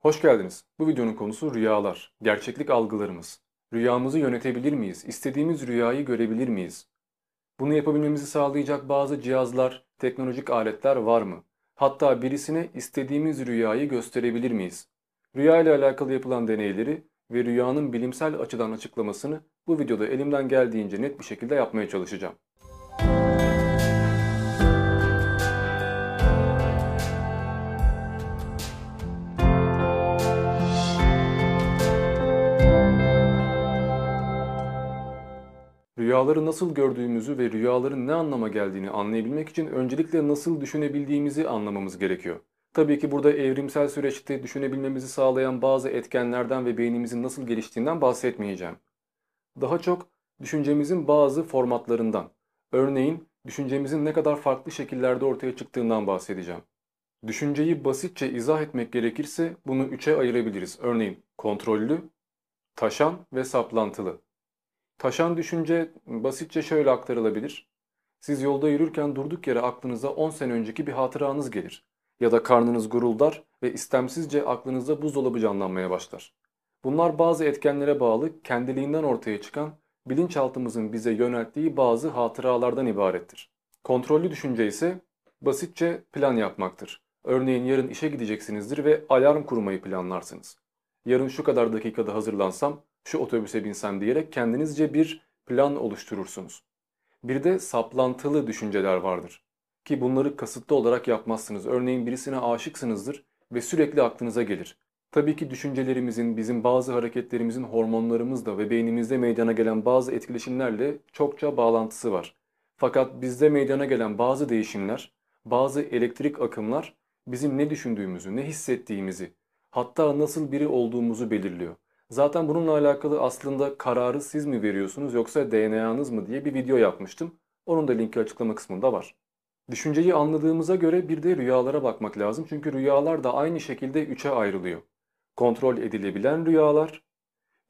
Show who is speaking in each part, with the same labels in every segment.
Speaker 1: Hoş geldiniz. Bu videonun konusu rüyalar, gerçeklik algılarımız. Rüyamızı yönetebilir miyiz? İstediğimiz rüyayı görebilir miyiz? Bunu yapabilmemizi sağlayacak bazı cihazlar, teknolojik aletler var mı? Hatta birisine istediğimiz rüyayı gösterebilir miyiz? Rüya ile alakalı yapılan deneyleri ve rüyanın bilimsel açıdan açıklamasını bu videoda elimden geldiğince net bir şekilde yapmaya çalışacağım. Rüyaları nasıl gördüğümüzü ve rüyaların ne anlama geldiğini anlayabilmek için öncelikle nasıl düşünebildiğimizi anlamamız gerekiyor. Tabii ki burada evrimsel süreçte düşünebilmemizi sağlayan bazı etkenlerden ve beynimizin nasıl geliştiğinden bahsetmeyeceğim. Daha çok düşüncemizin bazı formatlarından, örneğin düşüncemizin ne kadar farklı şekillerde ortaya çıktığından bahsedeceğim. Düşünceyi basitçe izah etmek gerekirse bunu üçe ayırabiliriz. Örneğin kontrollü, taşan ve saplantılı. Taşan düşünce basitçe şöyle aktarılabilir. Siz yolda yürürken durduk yere aklınıza 10 sene önceki bir hatıranız gelir. Ya da karnınız guruldar ve istemsizce aklınızda buzdolabı canlanmaya başlar. Bunlar bazı etkenlere bağlı kendiliğinden ortaya çıkan bilinçaltımızın bize yönelttiği bazı hatıralardan ibarettir. Kontrollü düşünce ise basitçe plan yapmaktır. Örneğin yarın işe gideceksinizdir ve alarm kurmayı planlarsınız. Yarın şu kadar dakikada hazırlansam şu otobüse binsem diyerek kendinizce bir plan oluşturursunuz. Bir de saplantılı düşünceler vardır. Ki bunları kasıtlı olarak yapmazsınız. Örneğin birisine aşıksınızdır ve sürekli aklınıza gelir. Tabii ki düşüncelerimizin, bizim bazı hareketlerimizin hormonlarımızla ve beynimizde meydana gelen bazı etkileşimlerle çokça bağlantısı var. Fakat bizde meydana gelen bazı değişimler, bazı elektrik akımlar bizim ne düşündüğümüzü, ne hissettiğimizi, hatta nasıl biri olduğumuzu belirliyor. Zaten bununla alakalı aslında kararı siz mi veriyorsunuz yoksa DNA'nız mı diye bir video yapmıştım. Onun da linki açıklama kısmında var. Düşünceyi anladığımıza göre bir de rüyalara bakmak lazım. Çünkü rüyalar da aynı şekilde üçe ayrılıyor. Kontrol edilebilen rüyalar,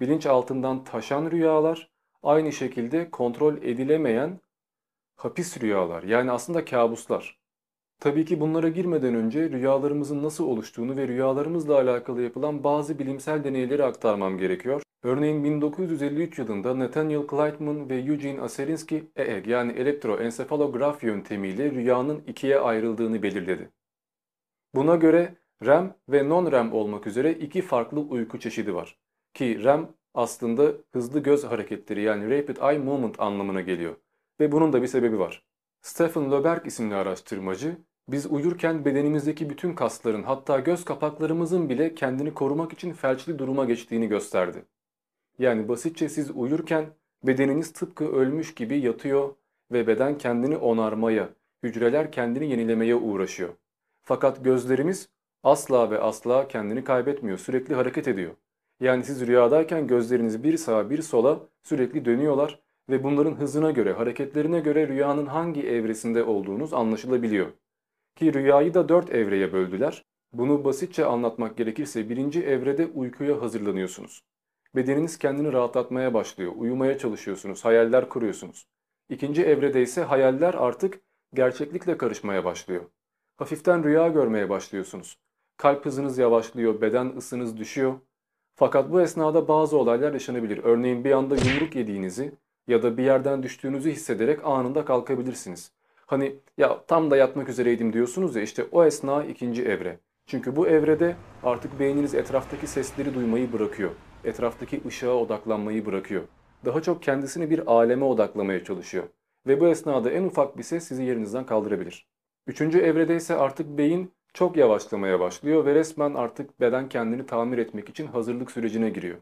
Speaker 1: bilinç altından taşan rüyalar, aynı şekilde kontrol edilemeyen hapis rüyalar yani aslında kabuslar. Tabii ki bunlara girmeden önce rüyalarımızın nasıl oluştuğunu ve rüyalarımızla alakalı yapılan bazı bilimsel deneyleri aktarmam gerekiyor. Örneğin 1953 yılında Nathaniel Kleitman ve Eugene Aserinsky EEG yani elektroensefalograf yöntemiyle rüyanın ikiye ayrıldığını belirledi. Buna göre REM ve non-REM olmak üzere iki farklı uyku çeşidi var. Ki REM aslında hızlı göz hareketleri yani Rapid Eye Movement anlamına geliyor. Ve bunun da bir sebebi var. Stephen Loberg isimli araştırmacı, biz uyurken bedenimizdeki bütün kasların hatta göz kapaklarımızın bile kendini korumak için felçli duruma geçtiğini gösterdi. Yani basitçe siz uyurken bedeniniz tıpkı ölmüş gibi yatıyor ve beden kendini onarmaya, hücreler kendini yenilemeye uğraşıyor. Fakat gözlerimiz asla ve asla kendini kaybetmiyor, sürekli hareket ediyor. Yani siz rüyadayken gözleriniz bir sağa bir sola sürekli dönüyorlar ve bunların hızına göre, hareketlerine göre rüyanın hangi evresinde olduğunuz anlaşılabiliyor. Ki rüyayı da dört evreye böldüler. Bunu basitçe anlatmak gerekirse birinci evrede uykuya hazırlanıyorsunuz. Bedeniniz kendini rahatlatmaya başlıyor, uyumaya çalışıyorsunuz, hayaller kuruyorsunuz. İkinci evrede ise hayaller artık gerçeklikle karışmaya başlıyor. Hafiften rüya görmeye başlıyorsunuz. Kalp hızınız yavaşlıyor, beden ısınız düşüyor. Fakat bu esnada bazı olaylar yaşanabilir. Örneğin bir anda yumruk yediğinizi ya da bir yerden düştüğünüzü hissederek anında kalkabilirsiniz. Hani ya tam da yatmak üzereydim diyorsunuz ya işte o esna ikinci evre. Çünkü bu evrede artık beyniniz etraftaki sesleri duymayı bırakıyor. Etraftaki ışığa odaklanmayı bırakıyor. Daha çok kendisini bir aleme odaklamaya çalışıyor. Ve bu esnada en ufak bir ses sizi yerinizden kaldırabilir. Üçüncü evrede ise artık beyin çok yavaşlamaya başlıyor ve resmen artık beden kendini tamir etmek için hazırlık sürecine giriyor.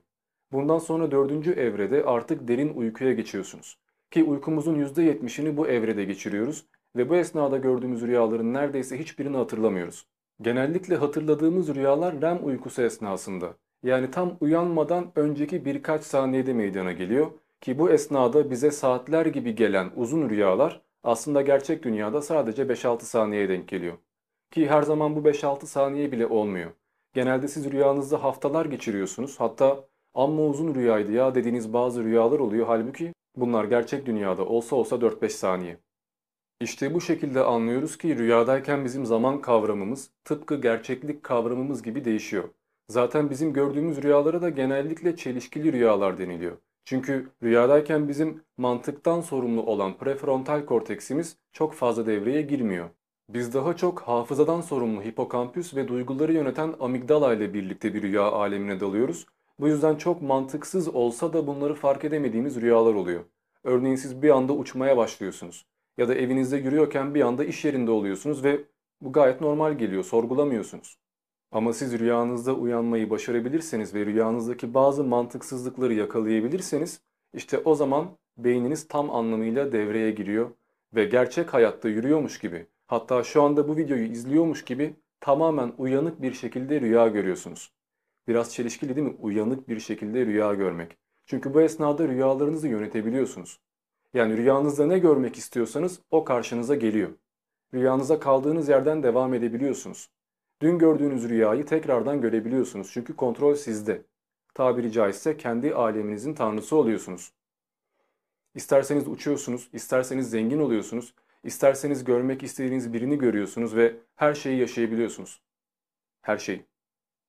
Speaker 1: Bundan sonra dördüncü evrede artık derin uykuya geçiyorsunuz. Ki uykumuzun %70'ini bu evrede geçiriyoruz ve bu esnada gördüğümüz rüyaların neredeyse hiçbirini hatırlamıyoruz. Genellikle hatırladığımız rüyalar REM uykusu esnasında. Yani tam uyanmadan önceki birkaç saniyede meydana geliyor ki bu esnada bize saatler gibi gelen uzun rüyalar aslında gerçek dünyada sadece 5-6 saniyeye denk geliyor. Ki her zaman bu 5-6 saniye bile olmuyor. Genelde siz rüyanızda haftalar geçiriyorsunuz. Hatta amma uzun rüyaydı ya dediğiniz bazı rüyalar oluyor. Halbuki bunlar gerçek dünyada olsa olsa 4-5 saniye. İşte bu şekilde anlıyoruz ki rüyadayken bizim zaman kavramımız tıpkı gerçeklik kavramımız gibi değişiyor. Zaten bizim gördüğümüz rüyalara da genellikle çelişkili rüyalar deniliyor. Çünkü rüyadayken bizim mantıktan sorumlu olan prefrontal korteksimiz çok fazla devreye girmiyor. Biz daha çok hafızadan sorumlu hipokampüs ve duyguları yöneten amigdala ile birlikte bir rüya alemine dalıyoruz. Bu yüzden çok mantıksız olsa da bunları fark edemediğimiz rüyalar oluyor. Örneğin siz bir anda uçmaya başlıyorsunuz. Ya da evinizde yürüyorken bir anda iş yerinde oluyorsunuz ve bu gayet normal geliyor, sorgulamıyorsunuz. Ama siz rüyanızda uyanmayı başarabilirseniz ve rüyanızdaki bazı mantıksızlıkları yakalayabilirseniz işte o zaman beyniniz tam anlamıyla devreye giriyor ve gerçek hayatta yürüyormuş gibi hatta şu anda bu videoyu izliyormuş gibi tamamen uyanık bir şekilde rüya görüyorsunuz. Biraz çelişkili değil mi? Uyanık bir şekilde rüya görmek. Çünkü bu esnada rüyalarınızı yönetebiliyorsunuz. Yani rüyanızda ne görmek istiyorsanız o karşınıza geliyor. Rüyanıza kaldığınız yerden devam edebiliyorsunuz. Dün gördüğünüz rüyayı tekrardan görebiliyorsunuz çünkü kontrol sizde. Tabiri caizse kendi aleminizin tanrısı oluyorsunuz. İsterseniz uçuyorsunuz, isterseniz zengin oluyorsunuz, isterseniz görmek istediğiniz birini görüyorsunuz ve her şeyi yaşayabiliyorsunuz. Her şeyi.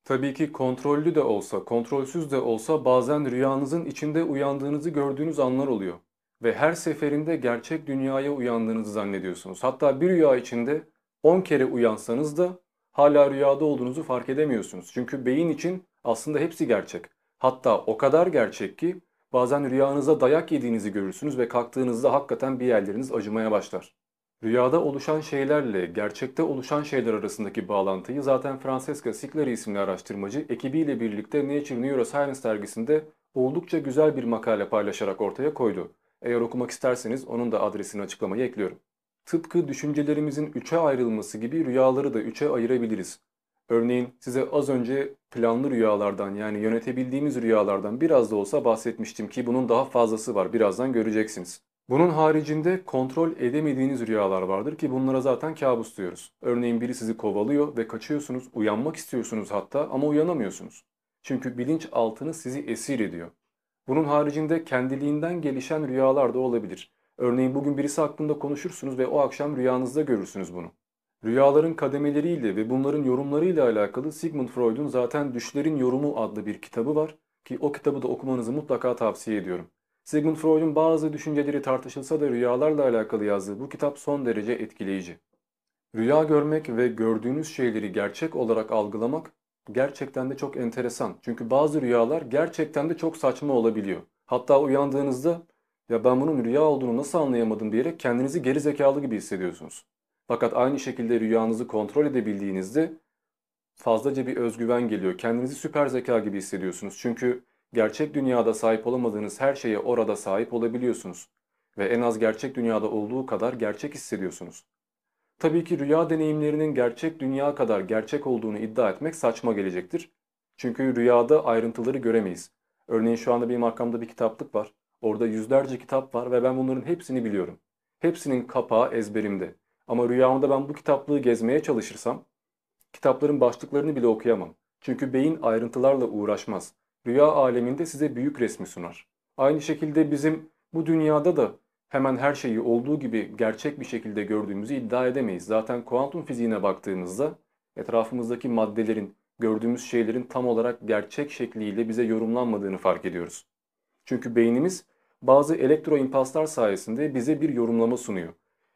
Speaker 1: Tabii ki kontrollü de olsa, kontrolsüz de olsa bazen rüyanızın içinde uyandığınızı gördüğünüz anlar oluyor. Ve her seferinde gerçek dünyaya uyandığınızı zannediyorsunuz. Hatta bir rüya içinde 10 kere uyansanız da hala rüyada olduğunuzu fark edemiyorsunuz. Çünkü beyin için aslında hepsi gerçek. Hatta o kadar gerçek ki bazen rüyanızda dayak yediğinizi görürsünüz ve kalktığınızda hakikaten bir yerleriniz acımaya başlar. Rüyada oluşan şeylerle gerçekte oluşan şeyler arasındaki bağlantıyı zaten Francesca Sicleri isimli araştırmacı ekibiyle birlikte Nature Neuroscience dergisinde oldukça güzel bir makale paylaşarak ortaya koydu. Eğer okumak isterseniz onun da adresini açıklamaya ekliyorum. Tıpkı düşüncelerimizin üçe ayrılması gibi rüyaları da üçe ayırabiliriz. Örneğin size az önce planlı rüyalardan yani yönetebildiğimiz rüyalardan biraz da olsa bahsetmiştim ki bunun daha fazlası var birazdan göreceksiniz. Bunun haricinde kontrol edemediğiniz rüyalar vardır ki bunlara zaten kabus diyoruz. Örneğin biri sizi kovalıyor ve kaçıyorsunuz, uyanmak istiyorsunuz hatta ama uyanamıyorsunuz. Çünkü bilinç altınız sizi esir ediyor. Bunun haricinde kendiliğinden gelişen rüyalar da olabilir. Örneğin bugün birisi hakkında konuşursunuz ve o akşam rüyanızda görürsünüz bunu. Rüyaların kademeleriyle ve bunların yorumlarıyla alakalı Sigmund Freud'un zaten Düşlerin Yorumu adlı bir kitabı var ki o kitabı da okumanızı mutlaka tavsiye ediyorum. Sigmund Freud'un bazı düşünceleri tartışılsa da rüyalarla alakalı yazdığı bu kitap son derece etkileyici. Rüya görmek ve gördüğünüz şeyleri gerçek olarak algılamak gerçekten de çok enteresan. Çünkü bazı rüyalar gerçekten de çok saçma olabiliyor. Hatta uyandığınızda ya ben bunun rüya olduğunu nasıl anlayamadım diyerek kendinizi geri zekalı gibi hissediyorsunuz. Fakat aynı şekilde rüyanızı kontrol edebildiğinizde fazlaca bir özgüven geliyor. Kendinizi süper zeka gibi hissediyorsunuz. Çünkü gerçek dünyada sahip olamadığınız her şeye orada sahip olabiliyorsunuz. Ve en az gerçek dünyada olduğu kadar gerçek hissediyorsunuz. Tabii ki rüya deneyimlerinin gerçek dünya kadar gerçek olduğunu iddia etmek saçma gelecektir. Çünkü rüyada ayrıntıları göremeyiz. Örneğin şu anda benim arkamda bir kitaplık var. Orada yüzlerce kitap var ve ben bunların hepsini biliyorum. Hepsinin kapağı ezberimde. Ama rüyamda ben bu kitaplığı gezmeye çalışırsam kitapların başlıklarını bile okuyamam. Çünkü beyin ayrıntılarla uğraşmaz. Rüya aleminde size büyük resmi sunar. Aynı şekilde bizim bu dünyada da hemen her şeyi olduğu gibi gerçek bir şekilde gördüğümüzü iddia edemeyiz. Zaten kuantum fiziğine baktığımızda etrafımızdaki maddelerin, gördüğümüz şeylerin tam olarak gerçek şekliyle bize yorumlanmadığını fark ediyoruz. Çünkü beynimiz bazı elektroimpulslar sayesinde bize bir yorumlama sunuyor.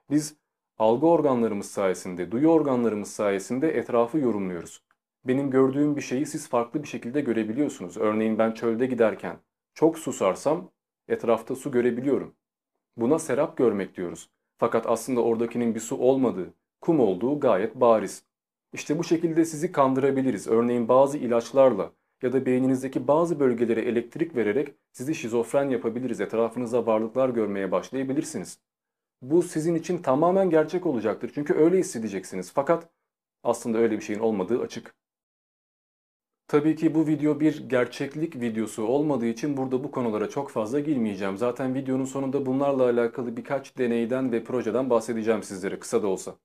Speaker 1: Biz algı organlarımız sayesinde, duyu organlarımız sayesinde etrafı yorumluyoruz. Benim gördüğüm bir şeyi siz farklı bir şekilde görebiliyorsunuz. Örneğin ben çölde giderken çok susarsam etrafta su görebiliyorum. Buna serap görmek diyoruz. Fakat aslında oradakinin bir su olmadığı, kum olduğu gayet bariz. İşte bu şekilde sizi kandırabiliriz. Örneğin bazı ilaçlarla ya da beyninizdeki bazı bölgelere elektrik vererek sizi şizofren yapabiliriz. Etrafınızda varlıklar görmeye başlayabilirsiniz. Bu sizin için tamamen gerçek olacaktır. Çünkü öyle hissedeceksiniz. Fakat aslında öyle bir şeyin olmadığı açık. Tabii ki bu video bir gerçeklik videosu olmadığı için burada bu konulara çok fazla girmeyeceğim. Zaten videonun sonunda bunlarla alakalı birkaç deneyden ve projeden bahsedeceğim sizlere kısa da olsa.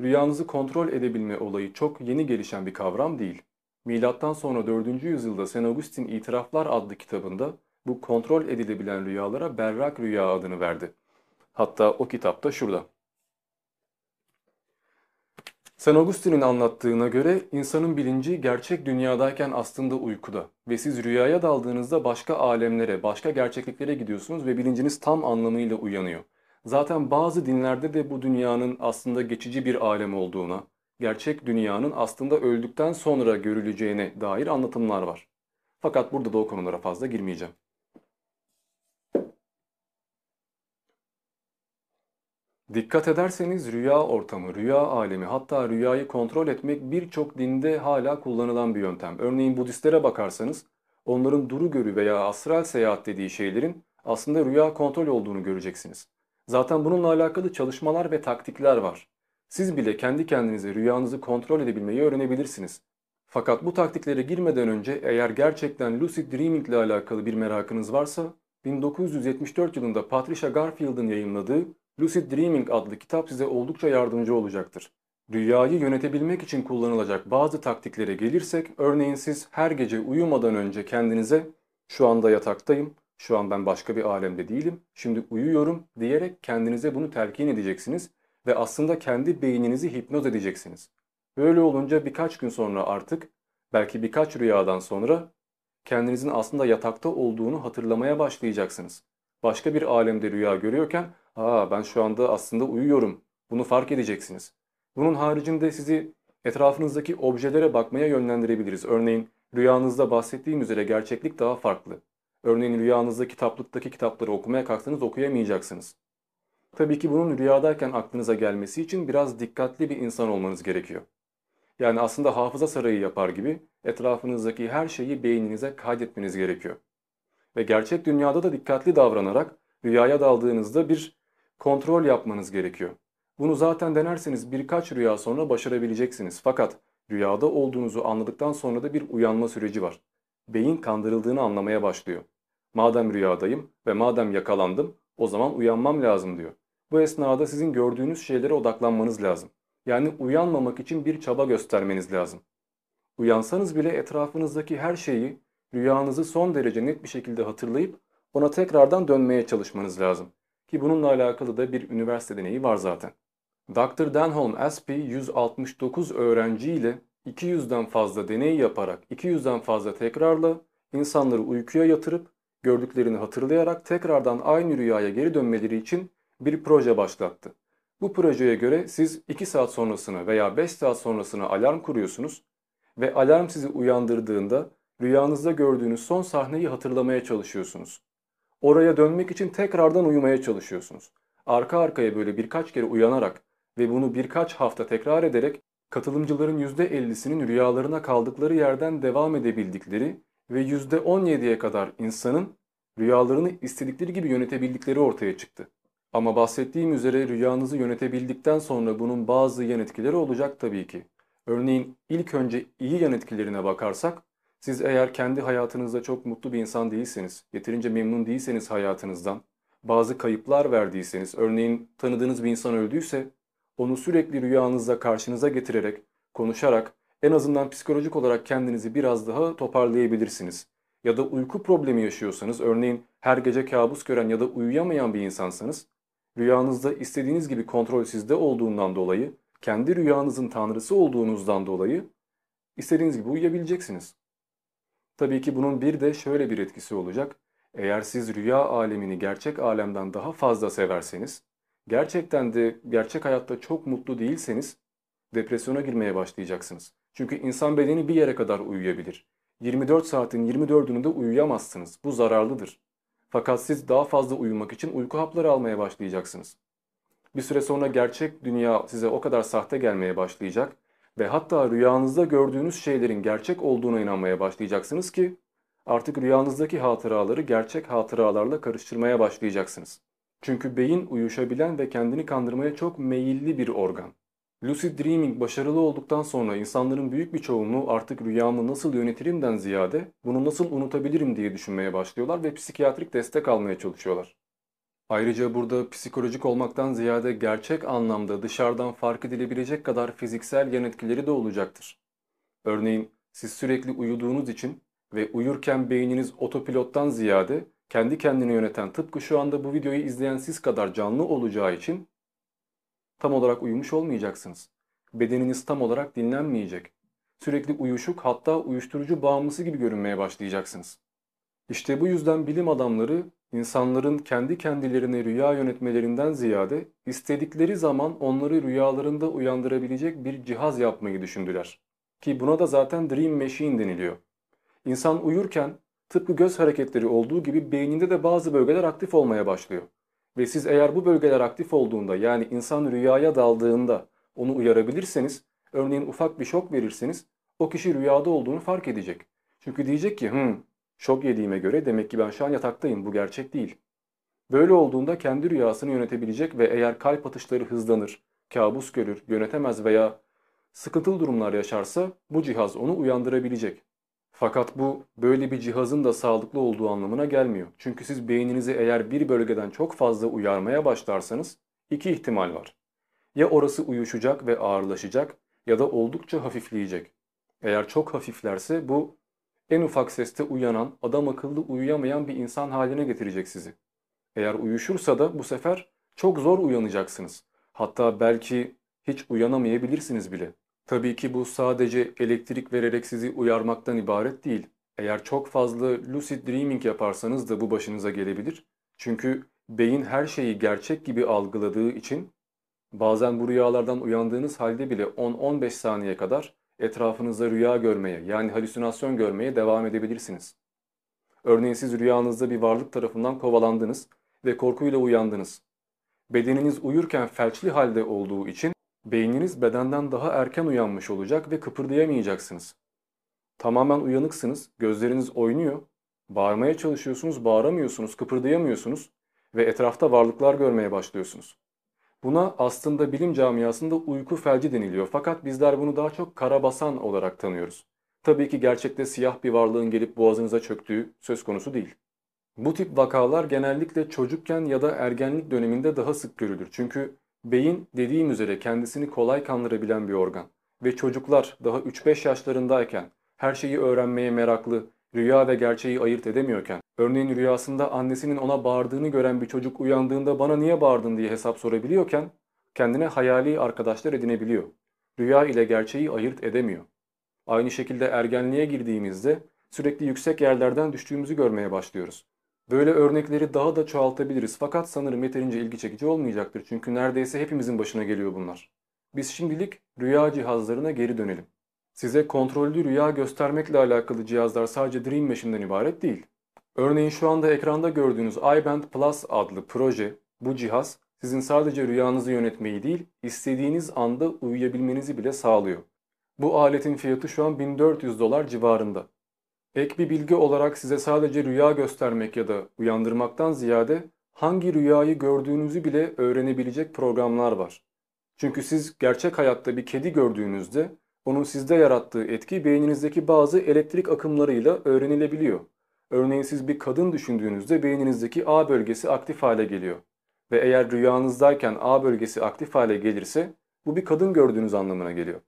Speaker 1: Rüyanızı kontrol edebilme olayı çok yeni gelişen bir kavram değil. Milattan sonra 4. yüzyılda St. Augustin İtiraflar adlı kitabında bu kontrol edilebilen rüyalara berrak rüya adını verdi. Hatta o kitapta şurada. St. Augustine'in anlattığına göre insanın bilinci gerçek dünyadayken aslında uykuda ve siz rüyaya daldığınızda başka alemlere, başka gerçekliklere gidiyorsunuz ve bilinciniz tam anlamıyla uyanıyor. Zaten bazı dinlerde de bu dünyanın aslında geçici bir alem olduğuna, gerçek dünyanın aslında öldükten sonra görüleceğine dair anlatımlar var. Fakat burada da o konulara fazla girmeyeceğim. Dikkat ederseniz rüya ortamı, rüya alemi hatta rüyayı kontrol etmek birçok dinde hala kullanılan bir yöntem. Örneğin Budistlere bakarsanız onların duru görü veya astral seyahat dediği şeylerin aslında rüya kontrol olduğunu göreceksiniz. Zaten bununla alakalı çalışmalar ve taktikler var. Siz bile kendi kendinize rüyanızı kontrol edebilmeyi öğrenebilirsiniz. Fakat bu taktiklere girmeden önce eğer gerçekten lucid dreaming ile alakalı bir merakınız varsa 1974 yılında Patricia Garfield'ın yayınladığı Lucid Dreaming adlı kitap size oldukça yardımcı olacaktır. Rüyayı yönetebilmek için kullanılacak bazı taktiklere gelirsek, örneğin siz her gece uyumadan önce kendinize şu anda yataktayım, şu an ben başka bir alemde değilim, şimdi uyuyorum diyerek kendinize bunu telkin edeceksiniz ve aslında kendi beyninizi hipnoz edeceksiniz. Böyle olunca birkaç gün sonra artık, belki birkaç rüyadan sonra kendinizin aslında yatakta olduğunu hatırlamaya başlayacaksınız. Başka bir alemde rüya görüyorken Aa ben şu anda aslında uyuyorum. Bunu fark edeceksiniz. Bunun haricinde sizi etrafınızdaki objelere bakmaya yönlendirebiliriz. Örneğin rüyanızda bahsettiğim üzere gerçeklik daha farklı. Örneğin rüyanızda kitaplıktaki kitapları okumaya kalksanız okuyamayacaksınız. Tabii ki bunun rüyadayken aklınıza gelmesi için biraz dikkatli bir insan olmanız gerekiyor. Yani aslında hafıza sarayı yapar gibi etrafınızdaki her şeyi beyninize kaydetmeniz gerekiyor. Ve gerçek dünyada da dikkatli davranarak rüyaya daldığınızda bir kontrol yapmanız gerekiyor. Bunu zaten denerseniz birkaç rüya sonra başarabileceksiniz. Fakat rüyada olduğunuzu anladıktan sonra da bir uyanma süreci var. Beyin kandırıldığını anlamaya başlıyor. Madem rüyadayım ve madem yakalandım o zaman uyanmam lazım diyor. Bu esnada sizin gördüğünüz şeylere odaklanmanız lazım. Yani uyanmamak için bir çaba göstermeniz lazım. Uyansanız bile etrafınızdaki her şeyi rüyanızı son derece net bir şekilde hatırlayıp ona tekrardan dönmeye çalışmanız lazım. Ki bununla alakalı da bir üniversite deneyi var zaten. Dr. Denholm Aspey 169 öğrenciyle 200'den fazla deney yaparak 200'den fazla tekrarla insanları uykuya yatırıp gördüklerini hatırlayarak tekrardan aynı rüyaya geri dönmeleri için bir proje başlattı. Bu projeye göre siz 2 saat sonrasına veya 5 saat sonrasına alarm kuruyorsunuz ve alarm sizi uyandırdığında rüyanızda gördüğünüz son sahneyi hatırlamaya çalışıyorsunuz. Oraya dönmek için tekrardan uyumaya çalışıyorsunuz. Arka arkaya böyle birkaç kere uyanarak ve bunu birkaç hafta tekrar ederek katılımcıların %50'sinin rüyalarına kaldıkları yerden devam edebildikleri ve %17'ye kadar insanın rüyalarını istedikleri gibi yönetebildikleri ortaya çıktı. Ama bahsettiğim üzere rüyanızı yönetebildikten sonra bunun bazı yan etkileri olacak tabii ki. Örneğin ilk önce iyi yan etkilerine bakarsak siz eğer kendi hayatınızda çok mutlu bir insan değilseniz, yeterince memnun değilseniz hayatınızdan, bazı kayıplar verdiyseniz, örneğin tanıdığınız bir insan öldüyse, onu sürekli rüyanızda karşınıza getirerek, konuşarak, en azından psikolojik olarak kendinizi biraz daha toparlayabilirsiniz. Ya da uyku problemi yaşıyorsanız, örneğin her gece kabus gören ya da uyuyamayan bir insansanız, rüyanızda istediğiniz gibi kontrol sizde olduğundan dolayı, kendi rüyanızın tanrısı olduğunuzdan dolayı istediğiniz gibi uyuyabileceksiniz. Tabii ki bunun bir de şöyle bir etkisi olacak. Eğer siz rüya alemini gerçek alemden daha fazla severseniz, gerçekten de gerçek hayatta çok mutlu değilseniz depresyona girmeye başlayacaksınız. Çünkü insan bedeni bir yere kadar uyuyabilir. 24 saatin 24'ünü de uyuyamazsınız. Bu zararlıdır. Fakat siz daha fazla uyumak için uyku hapları almaya başlayacaksınız. Bir süre sonra gerçek dünya size o kadar sahte gelmeye başlayacak ve hatta rüyanızda gördüğünüz şeylerin gerçek olduğuna inanmaya başlayacaksınız ki artık rüyanızdaki hatıraları gerçek hatıralarla karıştırmaya başlayacaksınız. Çünkü beyin uyuşabilen ve kendini kandırmaya çok meyilli bir organ. Lucid Dreaming başarılı olduktan sonra insanların büyük bir çoğunluğu artık rüyamı nasıl yönetirimden ziyade bunu nasıl unutabilirim diye düşünmeye başlıyorlar ve psikiyatrik destek almaya çalışıyorlar. Ayrıca burada psikolojik olmaktan ziyade gerçek anlamda dışarıdan fark edilebilecek kadar fiziksel yan etkileri de olacaktır. Örneğin siz sürekli uyuduğunuz için ve uyurken beyniniz otopilottan ziyade kendi kendini yöneten tıpkı şu anda bu videoyu izleyen siz kadar canlı olacağı için tam olarak uyumuş olmayacaksınız. bedeniniz tam olarak dinlenmeyecek. Sürekli uyuşuk hatta uyuşturucu bağımlısı gibi görünmeye başlayacaksınız. İşte bu yüzden bilim adamları insanların kendi kendilerine rüya yönetmelerinden ziyade istedikleri zaman onları rüyalarında uyandırabilecek bir cihaz yapmayı düşündüler. Ki buna da zaten Dream Machine deniliyor. İnsan uyurken tıpkı göz hareketleri olduğu gibi beyninde de bazı bölgeler aktif olmaya başlıyor. Ve siz eğer bu bölgeler aktif olduğunda yani insan rüyaya daldığında onu uyarabilirseniz, örneğin ufak bir şok verirseniz o kişi rüyada olduğunu fark edecek. Çünkü diyecek ki hmm, şok yediğime göre demek ki ben şu an yataktayım bu gerçek değil. Böyle olduğunda kendi rüyasını yönetebilecek ve eğer kalp atışları hızlanır, kabus görür, yönetemez veya sıkıntılı durumlar yaşarsa bu cihaz onu uyandırabilecek. Fakat bu böyle bir cihazın da sağlıklı olduğu anlamına gelmiyor. Çünkü siz beyninizi eğer bir bölgeden çok fazla uyarmaya başlarsanız iki ihtimal var. Ya orası uyuşacak ve ağırlaşacak ya da oldukça hafifleyecek. Eğer çok hafiflerse bu en ufak seste uyanan, adam akıllı uyuyamayan bir insan haline getirecek sizi. Eğer uyuşursa da bu sefer çok zor uyanacaksınız. Hatta belki hiç uyanamayabilirsiniz bile. Tabii ki bu sadece elektrik vererek sizi uyarmaktan ibaret değil. Eğer çok fazla lucid dreaming yaparsanız da bu başınıza gelebilir. Çünkü beyin her şeyi gerçek gibi algıladığı için bazen bu rüyalardan uyandığınız halde bile 10-15 saniye kadar etrafınızda rüya görmeye yani halüsinasyon görmeye devam edebilirsiniz. Örneğin siz rüyanızda bir varlık tarafından kovalandınız ve korkuyla uyandınız. Bedeniniz uyurken felçli halde olduğu için beyniniz bedenden daha erken uyanmış olacak ve kıpırdayamayacaksınız. Tamamen uyanıksınız, gözleriniz oynuyor, bağırmaya çalışıyorsunuz, bağıramıyorsunuz, kıpırdayamıyorsunuz ve etrafta varlıklar görmeye başlıyorsunuz. Buna aslında bilim camiasında uyku felci deniliyor fakat bizler bunu daha çok karabasan olarak tanıyoruz. Tabii ki gerçekte siyah bir varlığın gelip boğazınıza çöktüğü söz konusu değil. Bu tip vakalar genellikle çocukken ya da ergenlik döneminde daha sık görülür. Çünkü beyin dediğim üzere kendisini kolay kandırabilen bir organ. Ve çocuklar daha 3-5 yaşlarındayken her şeyi öğrenmeye meraklı, rüya ve gerçeği ayırt edemiyorken, örneğin rüyasında annesinin ona bağırdığını gören bir çocuk uyandığında bana niye bağırdın diye hesap sorabiliyorken, kendine hayali arkadaşlar edinebiliyor. Rüya ile gerçeği ayırt edemiyor. Aynı şekilde ergenliğe girdiğimizde sürekli yüksek yerlerden düştüğümüzü görmeye başlıyoruz. Böyle örnekleri daha da çoğaltabiliriz fakat sanırım yeterince ilgi çekici olmayacaktır çünkü neredeyse hepimizin başına geliyor bunlar. Biz şimdilik rüya cihazlarına geri dönelim. Size kontrollü rüya göstermekle alakalı cihazlar sadece Dream Machine'den ibaret değil. Örneğin şu anda ekranda gördüğünüz iBand Plus adlı proje, bu cihaz sizin sadece rüyanızı yönetmeyi değil, istediğiniz anda uyuyabilmenizi bile sağlıyor. Bu aletin fiyatı şu an 1400 dolar civarında. Ek bir bilgi olarak size sadece rüya göstermek ya da uyandırmaktan ziyade hangi rüyayı gördüğünüzü bile öğrenebilecek programlar var. Çünkü siz gerçek hayatta bir kedi gördüğünüzde onun sizde yarattığı etki beyninizdeki bazı elektrik akımlarıyla öğrenilebiliyor. Örneğin siz bir kadın düşündüğünüzde beyninizdeki A bölgesi aktif hale geliyor. Ve eğer rüyanızdayken A bölgesi aktif hale gelirse bu bir kadın gördüğünüz anlamına geliyor.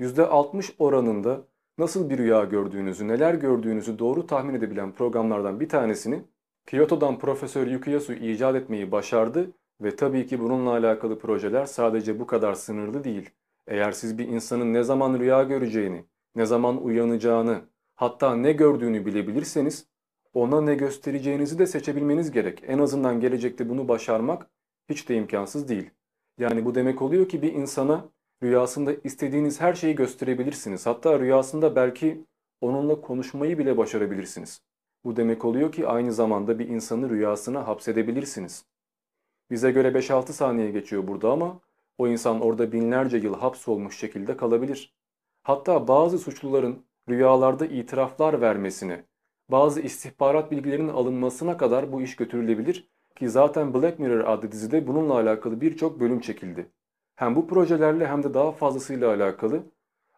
Speaker 1: %60 oranında nasıl bir rüya gördüğünüzü, neler gördüğünüzü doğru tahmin edebilen programlardan bir tanesini Kyoto'dan Profesör Yukiyasu icat etmeyi başardı ve tabii ki bununla alakalı projeler sadece bu kadar sınırlı değil. Eğer siz bir insanın ne zaman rüya göreceğini, ne zaman uyanacağını, hatta ne gördüğünü bilebilirseniz ona ne göstereceğinizi de seçebilmeniz gerek. En azından gelecekte bunu başarmak hiç de imkansız değil. Yani bu demek oluyor ki bir insana rüyasında istediğiniz her şeyi gösterebilirsiniz. Hatta rüyasında belki onunla konuşmayı bile başarabilirsiniz. Bu demek oluyor ki aynı zamanda bir insanı rüyasına hapsedebilirsiniz. Bize göre 5-6 saniye geçiyor burada ama o insan orada binlerce yıl hapsolmuş şekilde kalabilir. Hatta bazı suçluların rüyalarda itiraflar vermesine, bazı istihbarat bilgilerinin alınmasına kadar bu iş götürülebilir ki zaten Black Mirror adlı dizide bununla alakalı birçok bölüm çekildi. Hem bu projelerle hem de daha fazlasıyla alakalı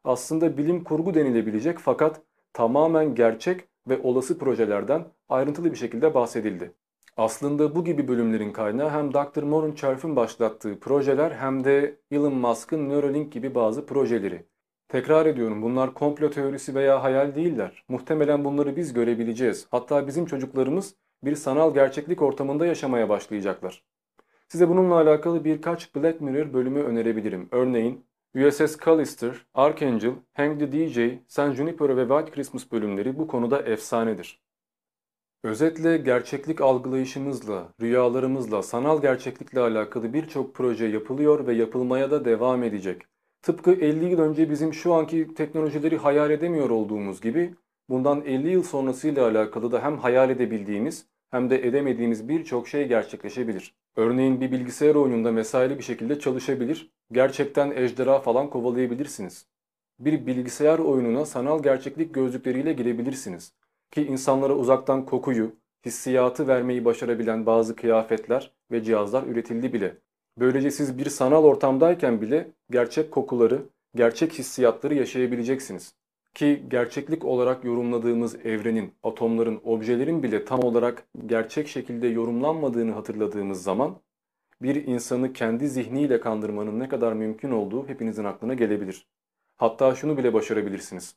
Speaker 1: aslında bilim kurgu denilebilecek fakat tamamen gerçek ve olası projelerden ayrıntılı bir şekilde bahsedildi. Aslında bu gibi bölümlerin kaynağı hem Dr. Moran Cherf'in başlattığı projeler hem de Elon Musk'ın Neuralink gibi bazı projeleri. Tekrar ediyorum bunlar komplo teorisi veya hayal değiller. Muhtemelen bunları biz görebileceğiz. Hatta bizim çocuklarımız bir sanal gerçeklik ortamında yaşamaya başlayacaklar. Size bununla alakalı birkaç Black Mirror bölümü önerebilirim. Örneğin USS Callister, Archangel, Hang the DJ, San Junipero ve White Christmas bölümleri bu konuda efsanedir. Özetle gerçeklik algılayışımızla, rüyalarımızla, sanal gerçeklikle alakalı birçok proje yapılıyor ve yapılmaya da devam edecek. Tıpkı 50 yıl önce bizim şu anki teknolojileri hayal edemiyor olduğumuz gibi bundan 50 yıl sonrasıyla alakalı da hem hayal edebildiğimiz hem de edemediğimiz birçok şey gerçekleşebilir. Örneğin bir bilgisayar oyununda mesaili bir şekilde çalışabilir, gerçekten ejderha falan kovalayabilirsiniz. Bir bilgisayar oyununa sanal gerçeklik gözlükleriyle girebilirsiniz. Ki insanlara uzaktan kokuyu, hissiyatı vermeyi başarabilen bazı kıyafetler ve cihazlar üretildi bile. Böylece siz bir sanal ortamdayken bile gerçek kokuları, gerçek hissiyatları yaşayabileceksiniz. Ki gerçeklik olarak yorumladığımız evrenin, atomların, objelerin bile tam olarak gerçek şekilde yorumlanmadığını hatırladığımız zaman bir insanı kendi zihniyle kandırmanın ne kadar mümkün olduğu hepinizin aklına gelebilir. Hatta şunu bile başarabilirsiniz.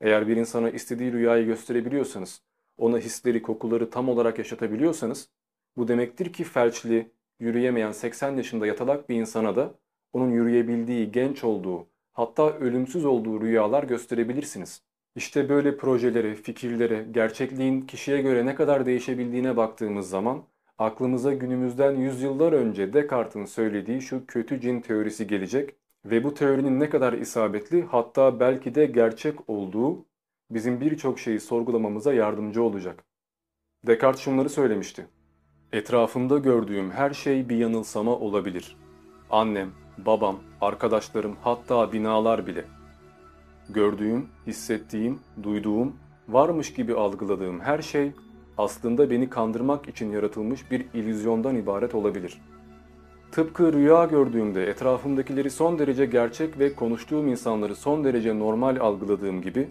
Speaker 1: Eğer bir insana istediği rüyayı gösterebiliyorsanız, ona hisleri, kokuları tam olarak yaşatabiliyorsanız, bu demektir ki felçli, yürüyemeyen 80 yaşında yatalak bir insana da onun yürüyebildiği, genç olduğu, hatta ölümsüz olduğu rüyalar gösterebilirsiniz. İşte böyle projelere, fikirlere, gerçekliğin kişiye göre ne kadar değişebildiğine baktığımız zaman aklımıza günümüzden yüzyıllar önce Descartes'in söylediği şu kötü cin teorisi gelecek ve bu teorinin ne kadar isabetli hatta belki de gerçek olduğu bizim birçok şeyi sorgulamamıza yardımcı olacak. Descartes şunları söylemişti. Etrafımda gördüğüm her şey bir yanılsama olabilir. Annem, babam, arkadaşlarım hatta binalar bile. Gördüğüm, hissettiğim, duyduğum, varmış gibi algıladığım her şey aslında beni kandırmak için yaratılmış bir illüzyondan ibaret olabilir. Tıpkı rüya gördüğümde etrafımdakileri son derece gerçek ve konuştuğum insanları son derece normal algıladığım gibi,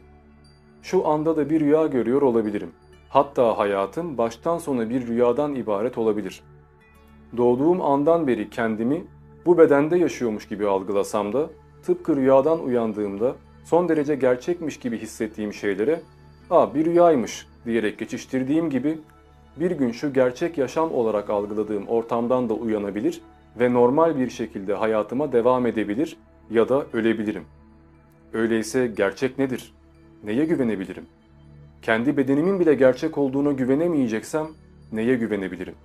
Speaker 1: şu anda da bir rüya görüyor olabilirim. Hatta hayatım baştan sona bir rüyadan ibaret olabilir. Doğduğum andan beri kendimi bu bedende yaşıyormuş gibi algılasam da, tıpkı rüyadan uyandığımda son derece gerçekmiş gibi hissettiğim şeylere ''Aa bir rüyaymış'' diyerek geçiştirdiğim gibi bir gün şu gerçek yaşam olarak algıladığım ortamdan da uyanabilir ve normal bir şekilde hayatıma devam edebilir ya da ölebilirim. Öyleyse gerçek nedir? Neye güvenebilirim? Kendi bedenimin bile gerçek olduğuna güvenemeyeceksem neye güvenebilirim?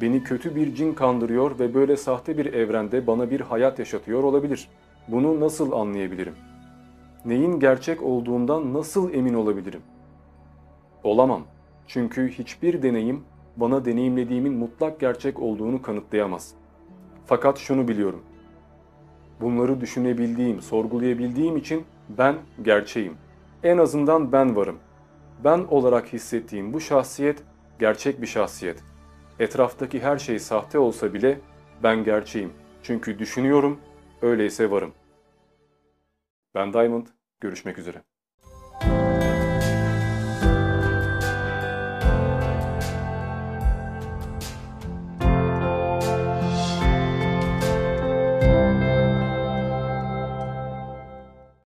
Speaker 1: Beni kötü bir cin kandırıyor ve böyle sahte bir evrende bana bir hayat yaşatıyor olabilir. Bunu nasıl anlayabilirim? Neyin gerçek olduğundan nasıl emin olabilirim? Olamam. Çünkü hiçbir deneyim bana deneyimlediğimin mutlak gerçek olduğunu kanıtlayamaz. Fakat şunu biliyorum. Bunları düşünebildiğim, sorgulayabildiğim için ben gerçeğim. En azından ben varım. Ben olarak hissettiğim bu şahsiyet gerçek bir şahsiyet. Etraftaki her şey sahte olsa bile ben gerçeğim. Çünkü düşünüyorum, öyleyse varım. Ben Diamond, görüşmek üzere.